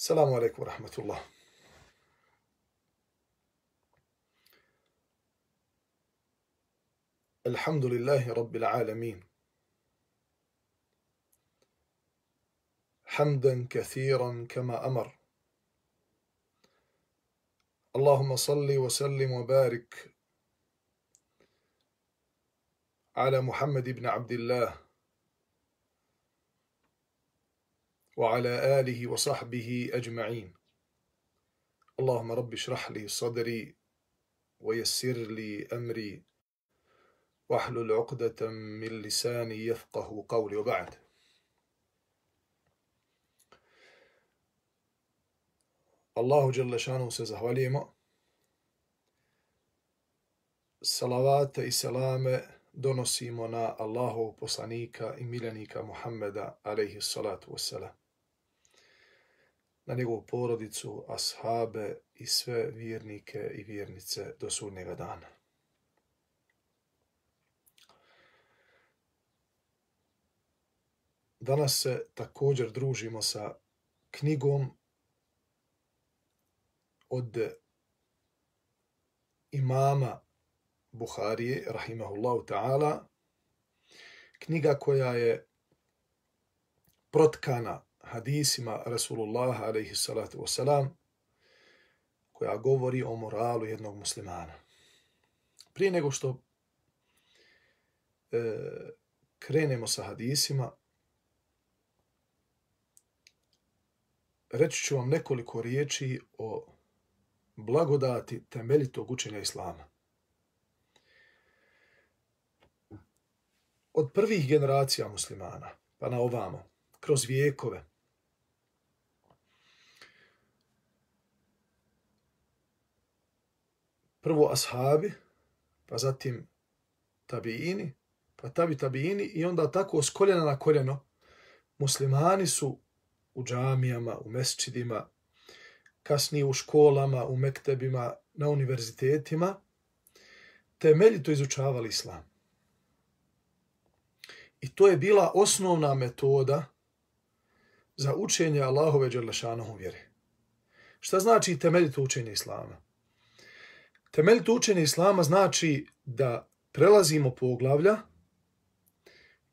السلام عليكم ورحمة الله الحمد لله رب العالمين حمدا كثيرا كما أمر اللهم صل وسلم وبارك على محمد بن عبد الله وعلى آله وصحبه أجمعين اللهم رب اشرح لي صدري ويسر لي أمري واحلل عقدة من لساني يفقه قولي وبعد الله جل شانه سيزهواليما صلوات السلام donosimo na Allahov poslanika i miljenika Muhammeda, alaihi salatu wassalam. na njegovu porodicu, ashabe i sve vjernike i vjernice do sudnjega dana. Danas se također družimo sa knjigom od imama Buharije, rahimahullahu ta'ala, knjiga koja je protkana hadisima Rasulullaha alaihi salatu wasalam koja govori o moralu jednog muslimana. Prije nego što e, krenemo sa hadisima, reći ću vam nekoliko riječi o blagodati temeljitog učenja Islama. Od prvih generacija muslimana, pa na ovamo, kroz vijekove, prvo ashabi, pa zatim tabiini, pa tabi tabiini i onda tako s koljena na koljeno muslimani su u džamijama, u mesčidima, kasnije u školama, u mektebima, na univerzitetima, temeljito izučavali islam. I to je bila osnovna metoda za učenje Allahove Đerlešanohu vjere. Šta znači temeljito učenje islama? Temelj učenje islama znači da prelazimo poglavlja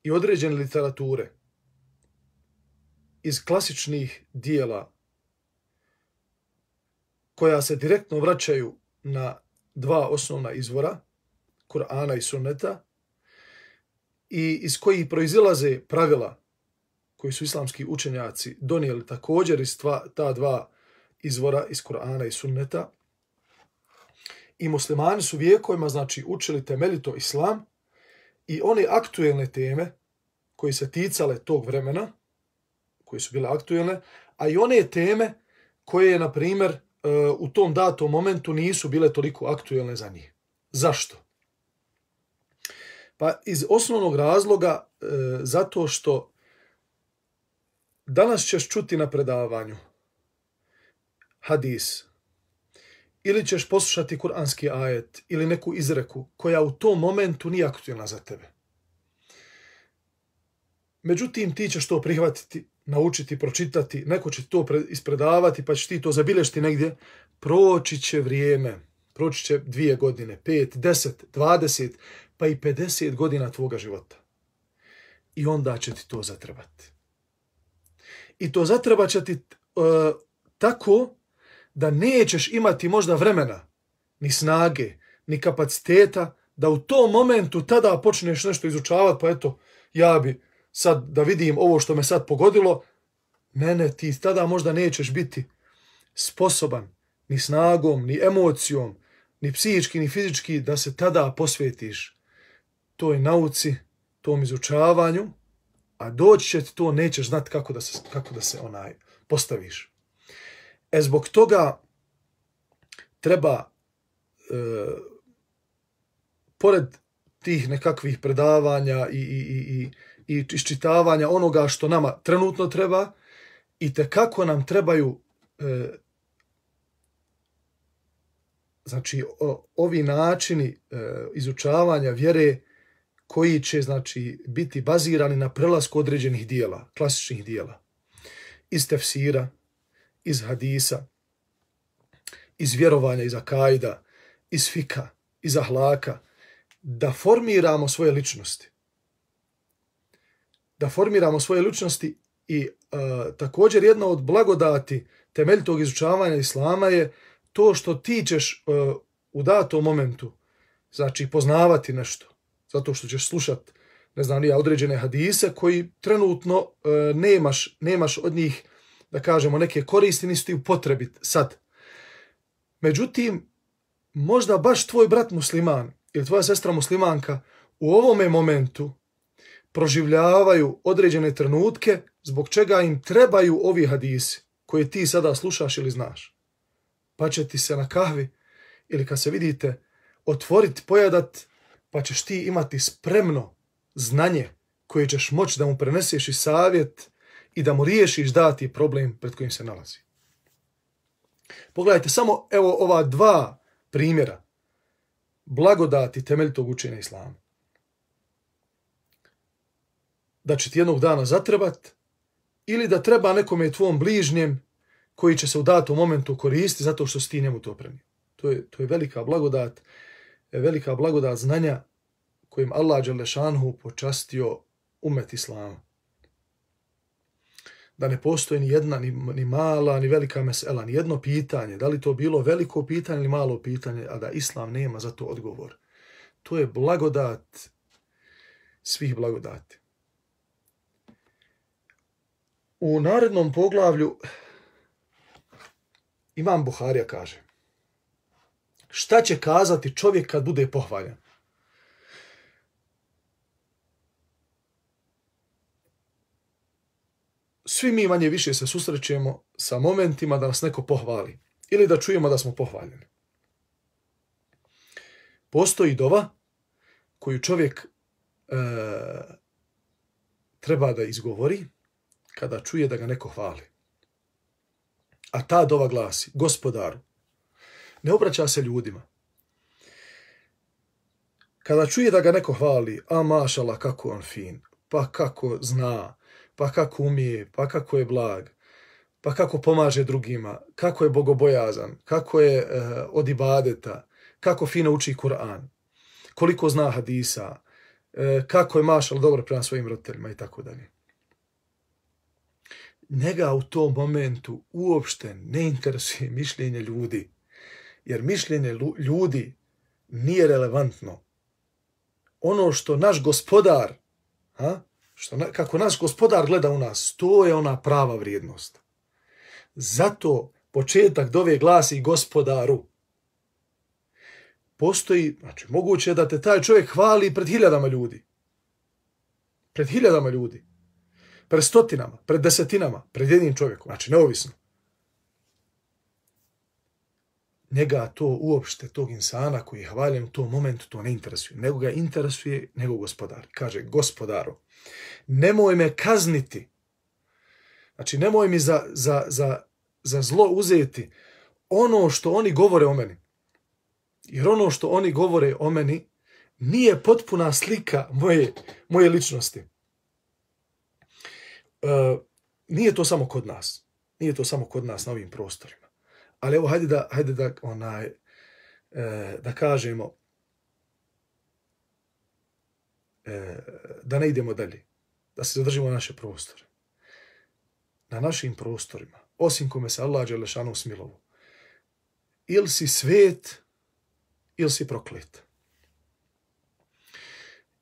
i određene literature iz klasičnih dijela koja se direktno vraćaju na dva osnovna izvora, Kur'ana i Sunneta, i iz kojih proizilaze pravila koji su islamski učenjaci donijeli također iz ta dva izvora iz Kur'ana i Sunneta, i muslimani su vijekovima znači učili temeljito islam i one aktuelne teme koje se ticale tog vremena, koje su bile aktuelne, a i one teme koje, na primjer, e, u tom datom momentu nisu bile toliko aktuelne za njih. Zašto? Pa iz osnovnog razloga e, zato što danas ćeš čuti na predavanju hadis, ili ćeš poslušati kuranski ajet ili neku izreku koja u tom momentu nije aktualna za tebe. Međutim, ti ćeš to prihvatiti, naučiti, pročitati, neko će to ispredavati, pa ćeš ti to zabilješti negdje. Proći će vrijeme, proći će dvije godine, pet, deset, dvadeset, pa i 50 godina tvoga života. I onda će ti to zatrebati. I to zatreba će ti uh, tako da nećeš imati možda vremena, ni snage, ni kapaciteta, da u tom momentu tada počneš nešto izučavati, pa eto, ja bi sad da vidim ovo što me sad pogodilo, ne, ne, ti tada možda nećeš biti sposoban ni snagom, ni emocijom, ni psihički, ni fizički, da se tada posvetiš toj nauci, tom izučavanju, a doći će ti to, nećeš znati kako da se, kako da se onaj postaviš. E zbog toga treba e, pored tih nekakvih predavanja i, i, i, i, i iščitavanja onoga što nama trenutno treba i te kako nam trebaju e, znači o, ovi načini e, izučavanja vjere koji će znači biti bazirani na prelasku određenih dijela, klasičnih dijela iz tefsira, iz hadisa, iz vjerovanja, iz akajda, iz fika, iz ahlaka, da formiramo svoje ličnosti. Da formiramo svoje ličnosti i uh, također jedna od blagodati temelj tog izučavanja Islama je to što ti ćeš uh, u datom momentu znači poznavati nešto. Zato što ćeš slušat ne znam nije, određene hadise koji trenutno uh, nemaš, nemaš od njih uh, da kažemo, neke koristi, nisu ti upotrebit sad. Međutim, možda baš tvoj brat musliman ili tvoja sestra muslimanka u ovome momentu proživljavaju određene trenutke zbog čega im trebaju ovi hadisi koje ti sada slušaš ili znaš. Pa će ti se na kahvi ili kad se vidite otvoriti, pojadat, pa ćeš ti imati spremno znanje koje ćeš moći da mu preneseš i savjet uh, i da mu riješiš dati problem pred kojim se nalazi. Pogledajte samo evo ova dva primjera blagodati temelj tog učenja islama. Da će ti jednog dana zatrebat ili da treba nekome tvom bližnjem koji će se u datom momentu koristiti zato što si ti njemu to opremio. To je, to je velika blagodat, e, velika blagodat znanja kojim Allah Đelešanhu počastio umet islama da ne postoji ni jedna, ni, ni mala, ni velika mesela, ni jedno pitanje, da li to bilo veliko pitanje ili malo pitanje, a da Islam nema za to odgovor. To je blagodat svih blagodati. U narednom poglavlju Imam Buharija kaže šta će kazati čovjek kad bude pohvaljen? svi mi manje više se susrećemo sa momentima da nas neko pohvali ili da čujemo da smo pohvaljeni. Postoji dova koju čovjek e, treba da izgovori kada čuje da ga neko hvali. A ta dova glasi, gospodaru, ne obraća se ljudima. Kada čuje da ga neko hvali, a mašala kako on fin, pa kako zna, pa kako umije, pa kako je blag, pa kako pomaže drugima, kako je bogobojazan, kako je uh, od ibadeta, kako fino uči Kur'an, koliko zna hadisa, uh, kako je mašal dobro prema svojim roditeljima i tako dalje. Njega u tom momentu uopšte ne interesuje mišljenje ljudi, jer mišljenje ljudi nije relevantno. Ono što naš gospodar, ha, što na, kako naš gospodar gleda u nas, to je ona prava vrijednost. Zato početak dove glasi gospodaru. Postoji, znači, moguće je da te taj čovjek hvali pred hiljadama ljudi. Pred hiljadama ljudi. Pred stotinama, pred desetinama, pred jednim čovjekom. Znači, neovisno njega to uopšte, tog insana koji je hvaljen u tom momentu, to ne interesuje. Nego ga interesuje, nego gospodar. Kaže, gospodaro, nemoj me kazniti. Znači, nemoj mi za, za, za, za zlo uzeti ono što oni govore o meni. Jer ono što oni govore o meni nije potpuna slika moje, moje ličnosti. E, nije to samo kod nas. Nije to samo kod nas na ovim prostorima. Ali evo, hajde da, hajde da, onaj, e, da kažemo, e, da ne idemo dalje, da se zadržimo naše prostore. Na našim prostorima, osim kome se Allah Đelešanu smilovu, ili si svet, ili si proklet.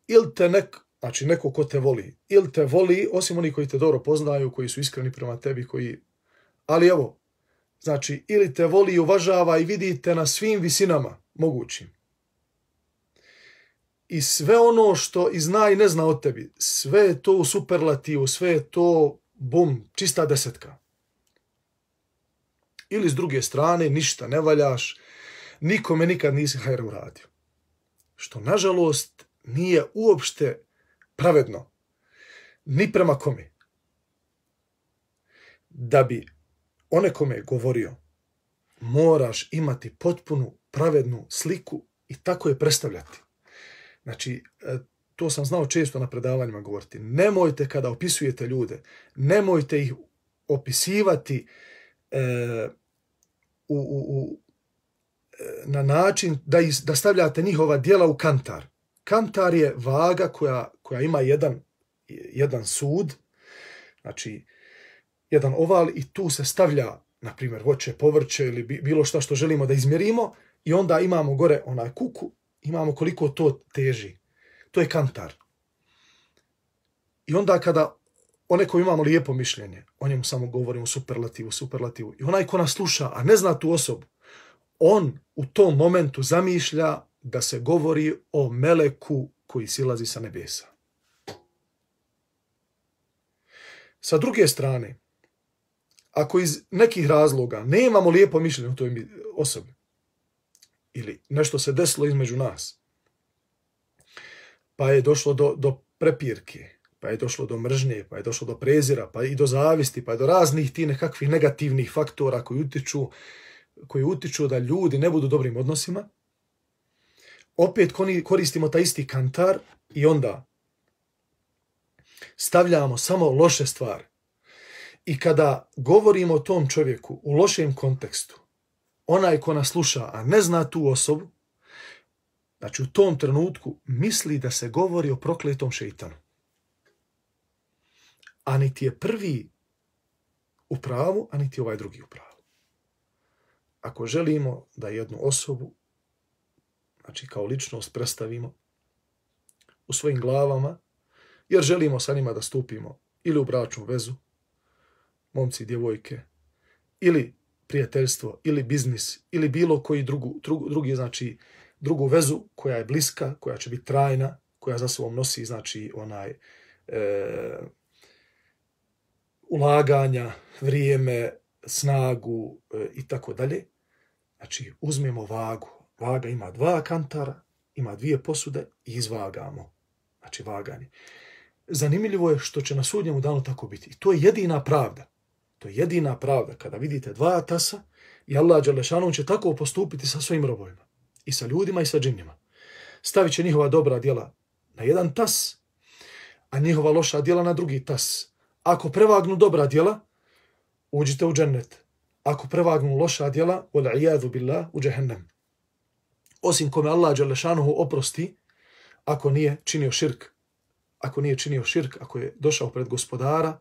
Ili te nek, znači neko ko te voli, ili te voli, osim oni koji te dobro poznaju, koji su iskreni prema tebi, koji, ali evo, Znači, ili te voli i uvažava i vidite na svim visinama mogućim. I sve ono što i zna i ne zna o tebi, sve je to u superlativu, sve je to, bum, čista desetka. Ili s druge strane, ništa ne valjaš, nikome nikad nisi hajer uradio. Što, nažalost, nije uopšte pravedno. Ni prema kome. Da bi one kome je govorio, moraš imati potpunu pravednu sliku i tako je predstavljati. Znači, e, to sam znao često na predavanjima govoriti. Nemojte kada opisujete ljude, nemojte ih opisivati e, u, u, u, e, na način da, iz, da stavljate njihova dijela u kantar. Kantar je vaga koja, koja ima jedan, jedan sud, znači, e, jedan oval i tu se stavlja, na primjer, voće, povrće ili bilo što što želimo da izmjerimo i onda imamo gore onaj kuku, imamo koliko to teži. To je kantar. I onda kada o nekom imamo lijepo mišljenje, o njemu samo govorimo superlativu, superlativu, i onaj ko nas sluša, a ne zna tu osobu, on u tom momentu zamišlja da se govori o meleku koji silazi sa nebesa. Sa druge strane, ako iz nekih razloga nemamo lijepo mišljenje o toj osobi ili nešto se desilo između nas, pa je došlo do, do prepirke, pa je došlo do mržnje, pa je došlo do prezira, pa i do zavisti, pa je do raznih ti nekakvih negativnih faktora koji utiču, koji utiču da ljudi ne budu dobrim odnosima, opet koristimo ta isti kantar i onda stavljamo samo loše stvari I kada govorimo o tom čovjeku u lošem kontekstu, onaj ko nas sluša, a ne zna tu osobu, znači u tom trenutku misli da se govori o prokletom šeitanu. A niti je prvi u pravu, a niti je ovaj drugi u pravu. Ako želimo da jednu osobu, znači kao ličnost, predstavimo u svojim glavama, jer želimo sa njima da stupimo ili u bračnu vezu, momci i djevojke, ili prijateljstvo, ili biznis, ili bilo koji drugu, drugu, drugi, znači, drugu vezu koja je bliska, koja će biti trajna, koja za sobom nosi, znači, onaj, e, ulaganja, vrijeme, snagu e, i tako dalje. Znači, uzmemo vagu. Vaga ima dva kantara, ima dvije posude i izvagamo. Znači, vaganje. Zanimljivo je što će na sudnjemu danu tako biti. I to je jedina pravda. To je jedina pravda. Kada vidite dva tasa, i Allah Đalešanu će tako postupiti sa svojim robovima. I sa ljudima i sa džinjima. Stavit će njihova dobra djela na jedan tas, a njihova loša djela na drugi tas. Ako prevagnu dobra djela, uđite u džennet. Ako prevagnu loša djela, u l'ijadu billah, u džehennem. Osim kome Allah Đalešanu oprosti, ako nije činio širk, ako nije činio širk, ako je došao pred gospodara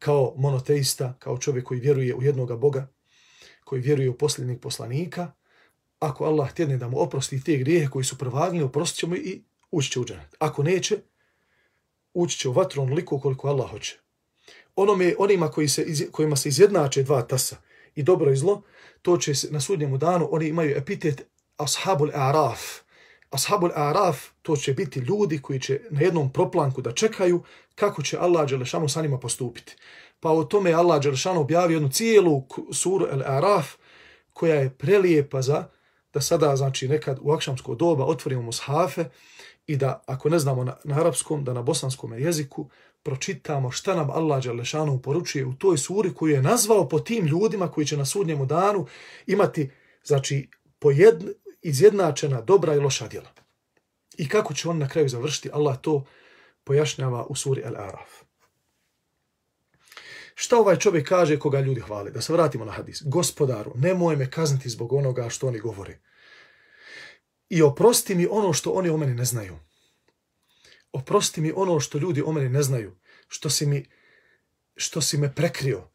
kao monoteista, kao čovjek koji vjeruje u jednoga Boga, koji vjeruje u posljednjeg poslanika, ako Allah tjedne da mu oprosti te grijehe koji su prvagnili, oprostit će mu i ući će u džanet. Ako neće, ući će u vatru onoliko koliko Allah hoće. Onome, onima koji se, kojima se izjednače dva tasa i dobro i zlo, to će se na sudnjemu danu, oni imaju epitet Ashabul Araf, Ashabul Araf, to će biti ljudi koji će na jednom proplanku da čekaju kako će Allah Đelešanu sa njima postupiti. Pa o tome Allah Đelešanu objavio jednu cijelu suru El Araf, koja je prelijepa za da sada, znači, nekad u akšamsko doba otvorimo mushafe i da, ako ne znamo na, na arapskom, da na bosanskom jeziku pročitamo šta nam Allah Đelešanu poručuje u toj suri koju je nazvao po tim ljudima koji će na sudnjemu danu imati, znači, po jednu, izjednačena dobra i loša djela. I kako će on na kraju završiti? Allah to pojašnjava u suri Al-Araf. Šta ovaj čovjek kaže koga ljudi hvale? Da se vratimo na hadis. Gospodaru, nemoj me kazniti zbog onoga što oni govore. I oprosti mi ono što oni o meni ne znaju. Oprosti mi ono što ljudi o meni ne znaju. Što si, mi, što si me prekrio.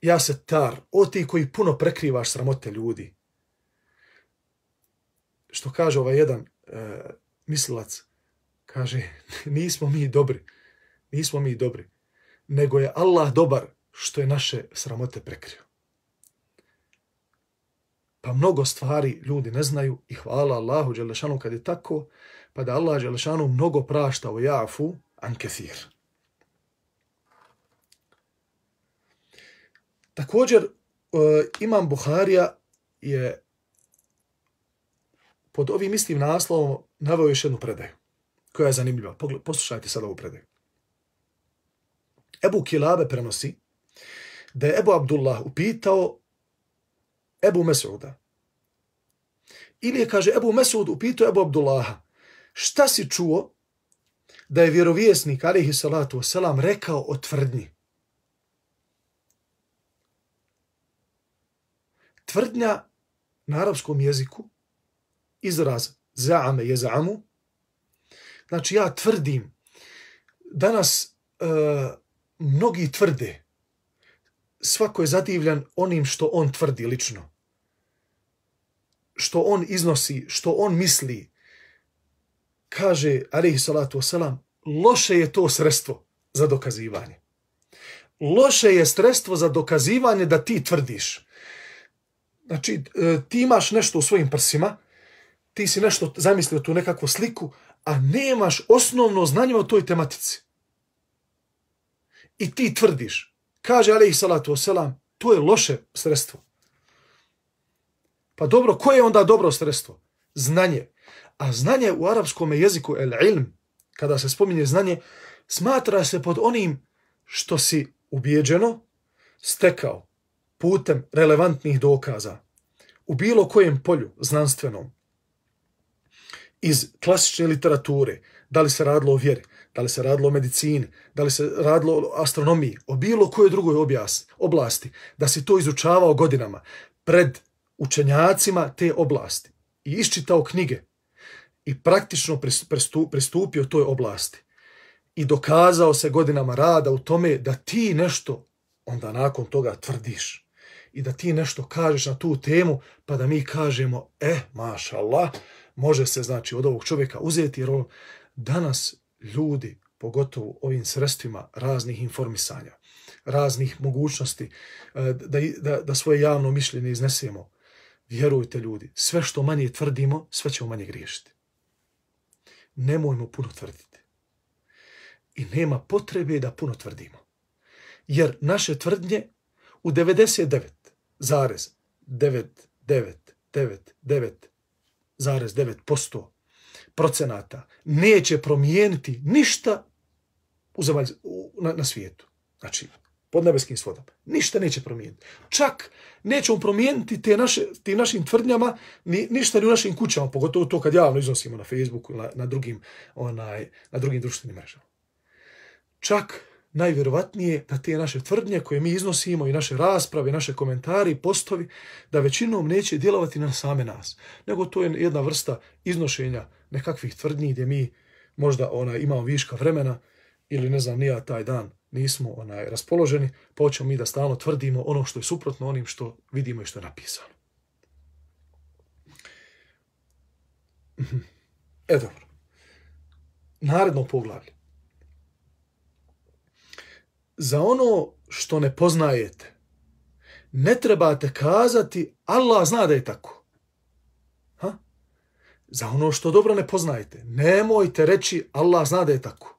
Ja se tar, o ti koji puno prekrivaš sramote ljudi što kaže ovaj jedan e, mislilac, kaže, nismo mi dobri, nismo mi dobri, nego je Allah dobar što je naše sramote prekrio. Pa mnogo stvari ljudi ne znaju i hvala Allahu Đelešanu kad je tako, pa da Allah Đelešanu mnogo prašta o jafu ankefir. Također, e, Imam Buharija je pod ovim istim naslovom naveo još jednu predaju koja je zanimljiva. Pogled, poslušajte sad ovu predaju. Ebu Kilabe prenosi da je Ebu Abdullah upitao Ebu Mesuda. Ili je, kaže, Ebu Mesud upitao Ebu Abdullaha, šta si čuo da je vjerovjesnik, alihi salatu wasalam, rekao o tvrdnji? Tvrdnja na arapskom jeziku izraz zaame je zaamu. Znači ja tvrdim, danas e, mnogi tvrde, svako je zadivljan onim što on tvrdi lično. Što on iznosi, što on misli. Kaže, alaihi salatu wasalam, loše je to sredstvo za dokazivanje. Loše je sredstvo za dokazivanje da ti tvrdiš. Znači, e, ti imaš nešto u svojim prsima, ti si nešto zamislio tu nekakvu sliku, a nemaš osnovno znanje o toj tematici. I ti tvrdiš, kaže Alehi Salatu Oselam, to je loše sredstvo. Pa dobro, koje je onda dobro sredstvo? Znanje. A znanje u arapskom jeziku, el ilm, kada se spominje znanje, smatra se pod onim što si ubijeđeno stekao putem relevantnih dokaza u bilo kojem polju znanstvenom, iz klasične literature, da li se radilo o vjeri, da li se radilo o medicini, da li se radilo o astronomiji, o bilo kojoj drugoj objas, oblasti, da si to izučavao godinama pred učenjacima te oblasti i iščitao knjige i praktično pristupio toj oblasti i dokazao se godinama rada u tome da ti nešto onda nakon toga tvrdiš i da ti nešto kažeš na tu temu pa da mi kažemo, e, eh, maša Allah, može se znači od ovog čovjeka uzeti jer on danas ljudi pogotovo ovim sredstvima raznih informisanja raznih mogućnosti e, da, da, da svoje javno mišljenje iznesemo. Vjerujte ljudi, sve što manje tvrdimo, sve ćemo manje griješiti. Nemojmo puno tvrditi. I nema potrebe da puno tvrdimo. Jer naše tvrdnje u 99 zarez 99 99 99,9% procenata neće promijeniti ništa u zemalj, na, na svijetu. Znači, pod nebeskim svodom. Ništa neće promijeniti. Čak nećemo promijeniti te naše, tim našim tvrdnjama, ni, ništa ni u našim kućama, pogotovo to kad javno iznosimo na Facebooku ili na, na, drugim, onaj, na drugim društvenim mrežama. Čak najvjerovatnije da te naše tvrdnje koje mi iznosimo i naše rasprave, naše komentari, postovi, da većinom neće djelovati na same nas. Nego to je jedna vrsta iznošenja nekakvih tvrdnji gdje mi možda ona imamo viška vremena ili ne znam nija taj dan nismo onaj raspoloženi, počemo pa mi da stalno tvrdimo ono što je suprotno onim što vidimo i što je napisano. Mhm. E dobro. Naredno poglavlje. Za ono što ne poznajete, ne trebate kazati Allah zna da je tako. Ha? Za ono što dobro ne poznajete, nemojte reći Allah zna da je tako.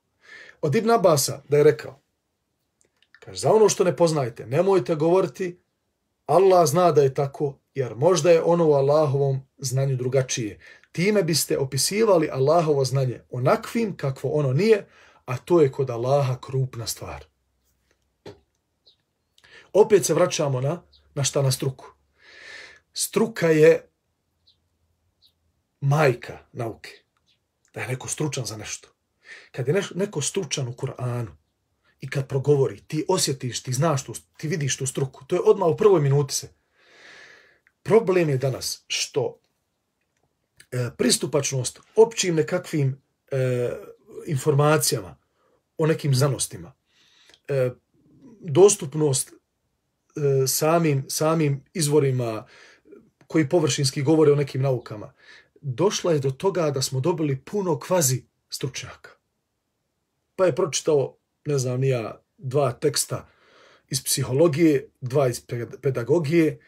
Od Ibn Abasa da je rekao, kaže, za ono što ne poznajete, nemojte govoriti Allah zna da je tako, jer možda je ono u Allahovom znanju drugačije. Time biste opisivali Allahovo znanje onakvim kakvo ono nije, a to je kod Allaha krupna stvar opet se vraćamo na, na šta na struku. Struka je majka nauke. Da je neko stručan za nešto. Kad je neko stručan u Kur'anu i kad progovori, ti osjetiš, ti znaš, tu, ti vidiš tu struku. To je odmah u prvoj minuti se. Problem je danas što e, pristupačnost općim nekakvim e, informacijama o nekim znanostima, e, dostupnost E, samim, samim izvorima koji površinski govore o nekim naukama, došla je do toga da smo dobili puno kvazi stručnjaka. Pa je pročitao, ne znam, nija dva teksta iz psihologije, dva iz pedagogije,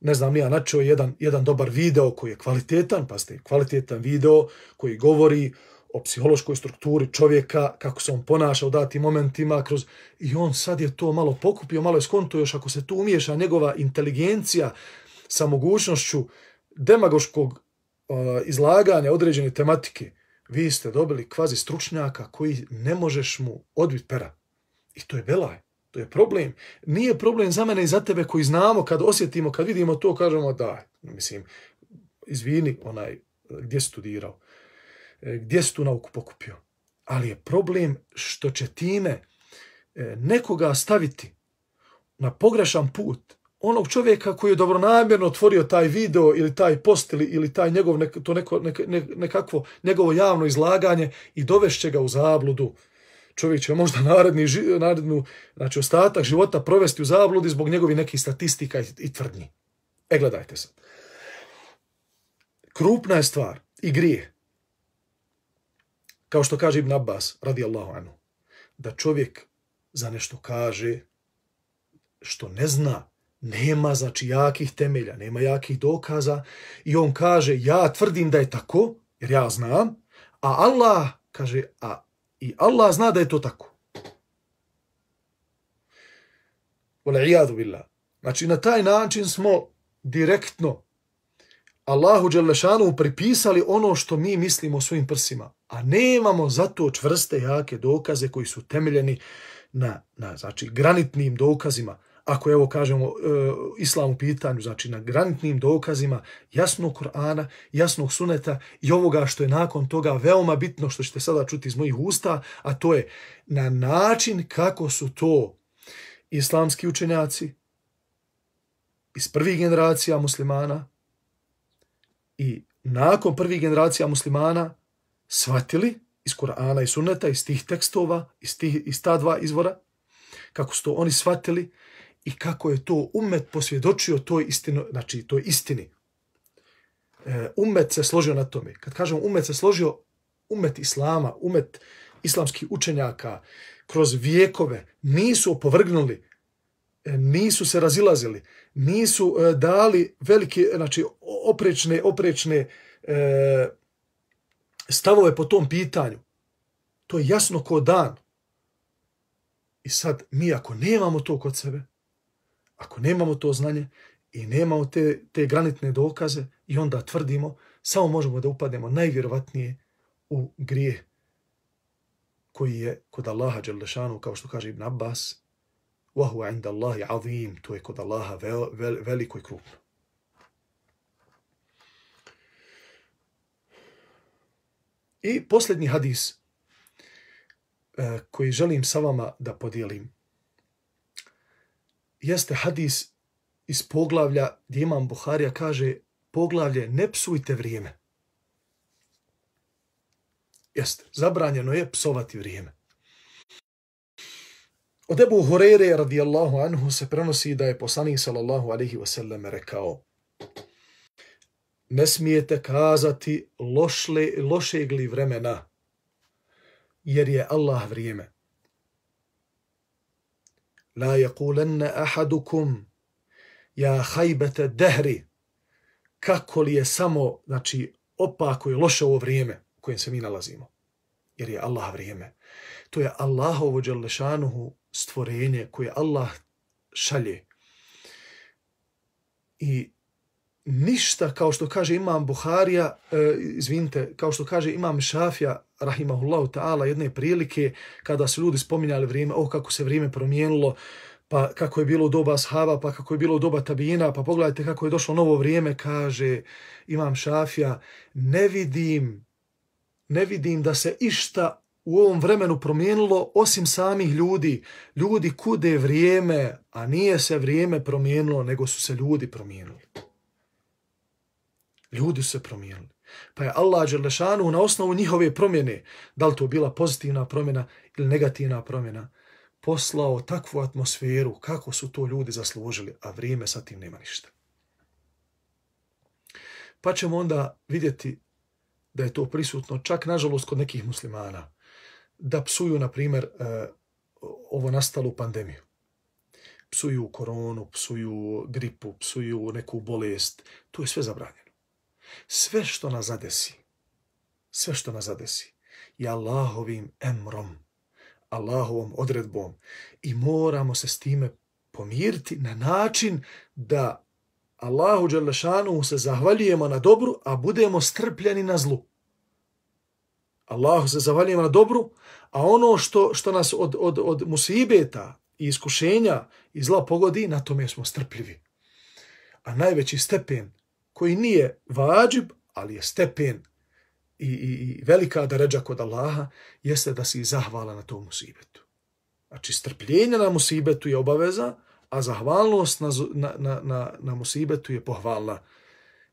ne znam, nija načeo jedan, jedan dobar video koji je kvalitetan, pa ste, kvalitetan video koji govori o psihološkoj strukturi čovjeka, kako se on ponaša u datim momentima kroz... I on sad je to malo pokupio, malo je skonto još ako se tu umiješa njegova inteligencija sa mogućnošću demagoškog uh, izlaganja određene tematike. Vi ste dobili kvazi stručnjaka koji ne možeš mu odbit pera. I to je belaj. To je problem. Nije problem za mene i za tebe koji znamo, kad osjetimo, kad vidimo to, kažemo da, mislim, izvini onaj gdje studirao. E, gdje si tu nauku pokupio. Ali je problem što će time e, nekoga staviti na pogrešan put onog čovjeka koji je dobronamjerno otvorio taj video ili taj post ili, ili taj njegov, nek, to neko, nek, ne, nekakvo njegovo javno izlaganje i dovešće ga u zabludu. Čovjek će možda naredni, narednu znači ostatak života provesti u zabludi zbog njegovi nekih statistika i, i tvrdnji. E, gledajte sad. Krupna je stvar i grije kao što kaže Ibn Abbas, radi Allahu anu, da čovjek za nešto kaže što ne zna, nema znači jakih temelja, nema jakih dokaza i on kaže ja tvrdim da je tako, jer ja znam, a Allah kaže, a i Allah zna da je to tako. Ola iadu billah. Znači, na taj način smo direktno Allahu Đelešanu pripisali ono što mi mislimo svojim prsima, a nemamo zato čvrste jake dokaze koji su temeljeni na, na znači, granitnim dokazima. Ako evo kažemo e, islamu pitanju, znači na granitnim dokazima jasnog Korana, jasnog suneta i ovoga što je nakon toga veoma bitno što ćete sada čuti iz mojih usta, a to je na način kako su to islamski učenjaci iz prvih generacija muslimana, i nakon prvih generacija muslimana shvatili iz Kur'ana i Sunneta, iz tih tekstova, iz, tih, iz ta dva izvora, kako su to oni shvatili i kako je to umet posvjedočio toj, istino, znači, toj istini. E, umet se složio na tome. Kad kažem umet se složio, umet islama, umet islamskih učenjaka kroz vijekove nisu opovrgnuli, e, nisu se razilazili, nisu e, dali velike, znači, oprečne, oprečne e, stavove po tom pitanju. To je jasno ko dan. I sad, mi ako nemamo to kod sebe, ako nemamo to znanje i nemamo te, te granitne dokaze i onda tvrdimo, samo možemo da upademo najvjerovatnije u grije koji je kod Allaha Đelešanu, kao što kaže Ibn Abbas, وهو عند الله عظيم تو je kod Allaha veliko i krupno. I posljednji hadis e, koji želim sa vama da podijelim jeste hadis iz poglavlja gdje imam Buharija kaže poglavlje ne psujte vrijeme. Jeste, zabranjeno je psovati vrijeme. Od Ebu Hurere radijallahu anhu se prenosi da je poslanik sallallahu alaihi wasallam rekao Ne smijete kazati lošle, lošeg li vremena jer je Allah vrijeme. La yakulenne ahadukum ja hajbete dehri kako li je samo znači opako i loše ovo vrijeme u kojem se mi nalazimo jer je Allah vrijeme. To je Allahovo dželešanuhu stvorenje koje Allah šalje. I ništa, kao što kaže imam Buharija, e, izvinite, kao što kaže imam Šafija, rahimahullahu ta'ala, jedne prilike kada su ljudi spominjali vrijeme, o kako se vrijeme promijenilo, pa kako je bilo doba shava, pa kako je bilo doba tabina, pa pogledajte kako je došlo novo vrijeme, kaže imam Šafija, ne vidim ne vidim da se išta u ovom vremenu promijenilo osim samih ljudi. Ljudi kude vrijeme, a nije se vrijeme promijenilo, nego su se ljudi promijenili. Ljudi su se promijenili. Pa je Allah Đerlešanu na osnovu njihove promjene, da li to bila pozitivna promjena ili negativna promjena, poslao takvu atmosferu kako su to ljudi zaslužili, a vrijeme sa tim nema ništa. Pa ćemo onda vidjeti da je to prisutno čak, nažalost, kod nekih muslimana, da psuju, na primjer, e, ovo nastalu pandemiju. Psuju koronu, psuju gripu, psuju neku bolest. To je sve zabranjeno. Sve što nas zadesi, sve što nas zadesi, je Allahovim emrom, Allahovom odredbom i moramo se s time pomiriti na način da Allahu Đelešanu se zahvaljujemo na dobru, a budemo strpljeni na zlu. Allahu se zahvaljujemo na dobru, a ono što, što nas od, od, od musibeta i iskušenja i zla pogodi, na tome smo strpljivi. A najveći stepen koji nije vađib, ali je stepen i, i, i velika da kod Allaha, jeste da si zahvala na tom musibetu. Znači, strpljenje na musibetu je obaveza, a zahvalnost na, na, na, na musibetu je pohvala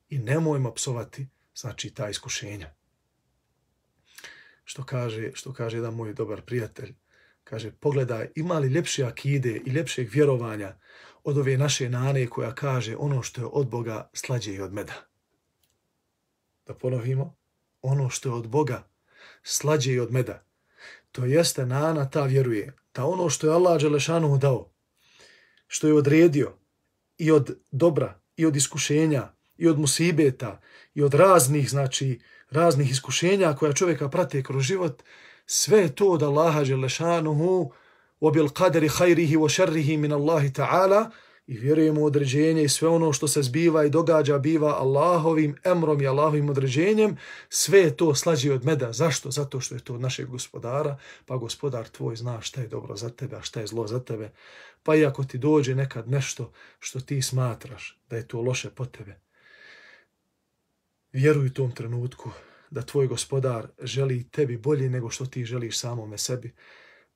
i nemojmo psovati znači ta iskušenja. Što kaže, što kaže jedan moj dobar prijatelj, kaže pogledaj ima li ljepše akide i ljepšeg vjerovanja od ove naše nane koja kaže ono što je od Boga slađe i od meda. Da ponovimo, ono što je od Boga slađe i od meda. To jeste nana ta vjeruje, ta ono što je Allah Đelešanu dao, što je odredio i od dobra i od iskušenja i od musibeta i od raznih znači raznih iskušenja koja čovjeka prate kroz život sve je to od Allaha dželle šanuhu wa bil qadri khairihi wa sharrihi min Allahi ta'ala i vjerujemo u određenje i sve ono što se zbiva i događa biva Allahovim emrom i Allahovim određenjem, sve je to slađe od meda. Zašto? Zato što je to od našeg gospodara, pa gospodar tvoj zna šta je dobro za tebe, a šta je zlo za tebe. Pa i ako ti dođe nekad nešto što ti smatraš da je to loše po tebe, vjeruj u tom trenutku da tvoj gospodar želi tebi bolje nego što ti želiš samome sebi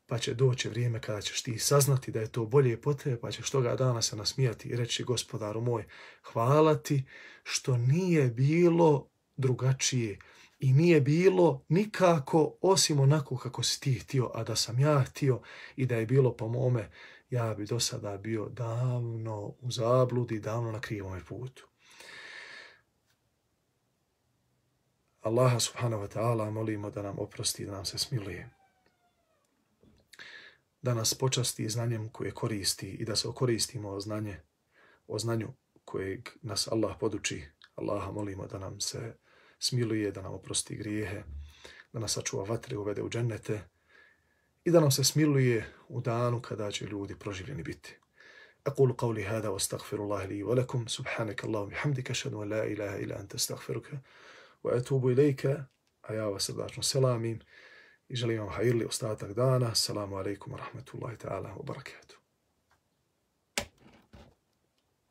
pa će doći vrijeme kada ćeš ti saznati da je to bolje potrebe, pa ćeš toga dana se nasmijati i reći gospodaru moj, hvala ti što nije bilo drugačije i nije bilo nikako osim onako kako si ti htio, a da sam ja htio i da je bilo po mome, ja bi do sada bio davno u zabludi, davno na krivom putu. Allaha subhanahu wa ta'ala molimo da nam oprosti i da nam se smilije da nas počasti znanjem koje koristi i da se okoristimo o znanje, o znanju kojeg nas Allah poduči. Allaha molimo da nam se smiluje, da nam oprosti grijehe, da nas sačuva vatre, uvede u džennete i da nam se smiluje u danu kada će ljudi proživljeni biti. أقول قولي هذا وأستغفر الله لي ولكم سبحانك اللهم وبحمدك أشهد أن لا إله إلا أنت أستغفرك وأتوب إليك أيها وسلام سلامين i želim vam hajirli ostatak dana. Assalamu alaikum wa rahmatullahi ta'ala wa barakatuh.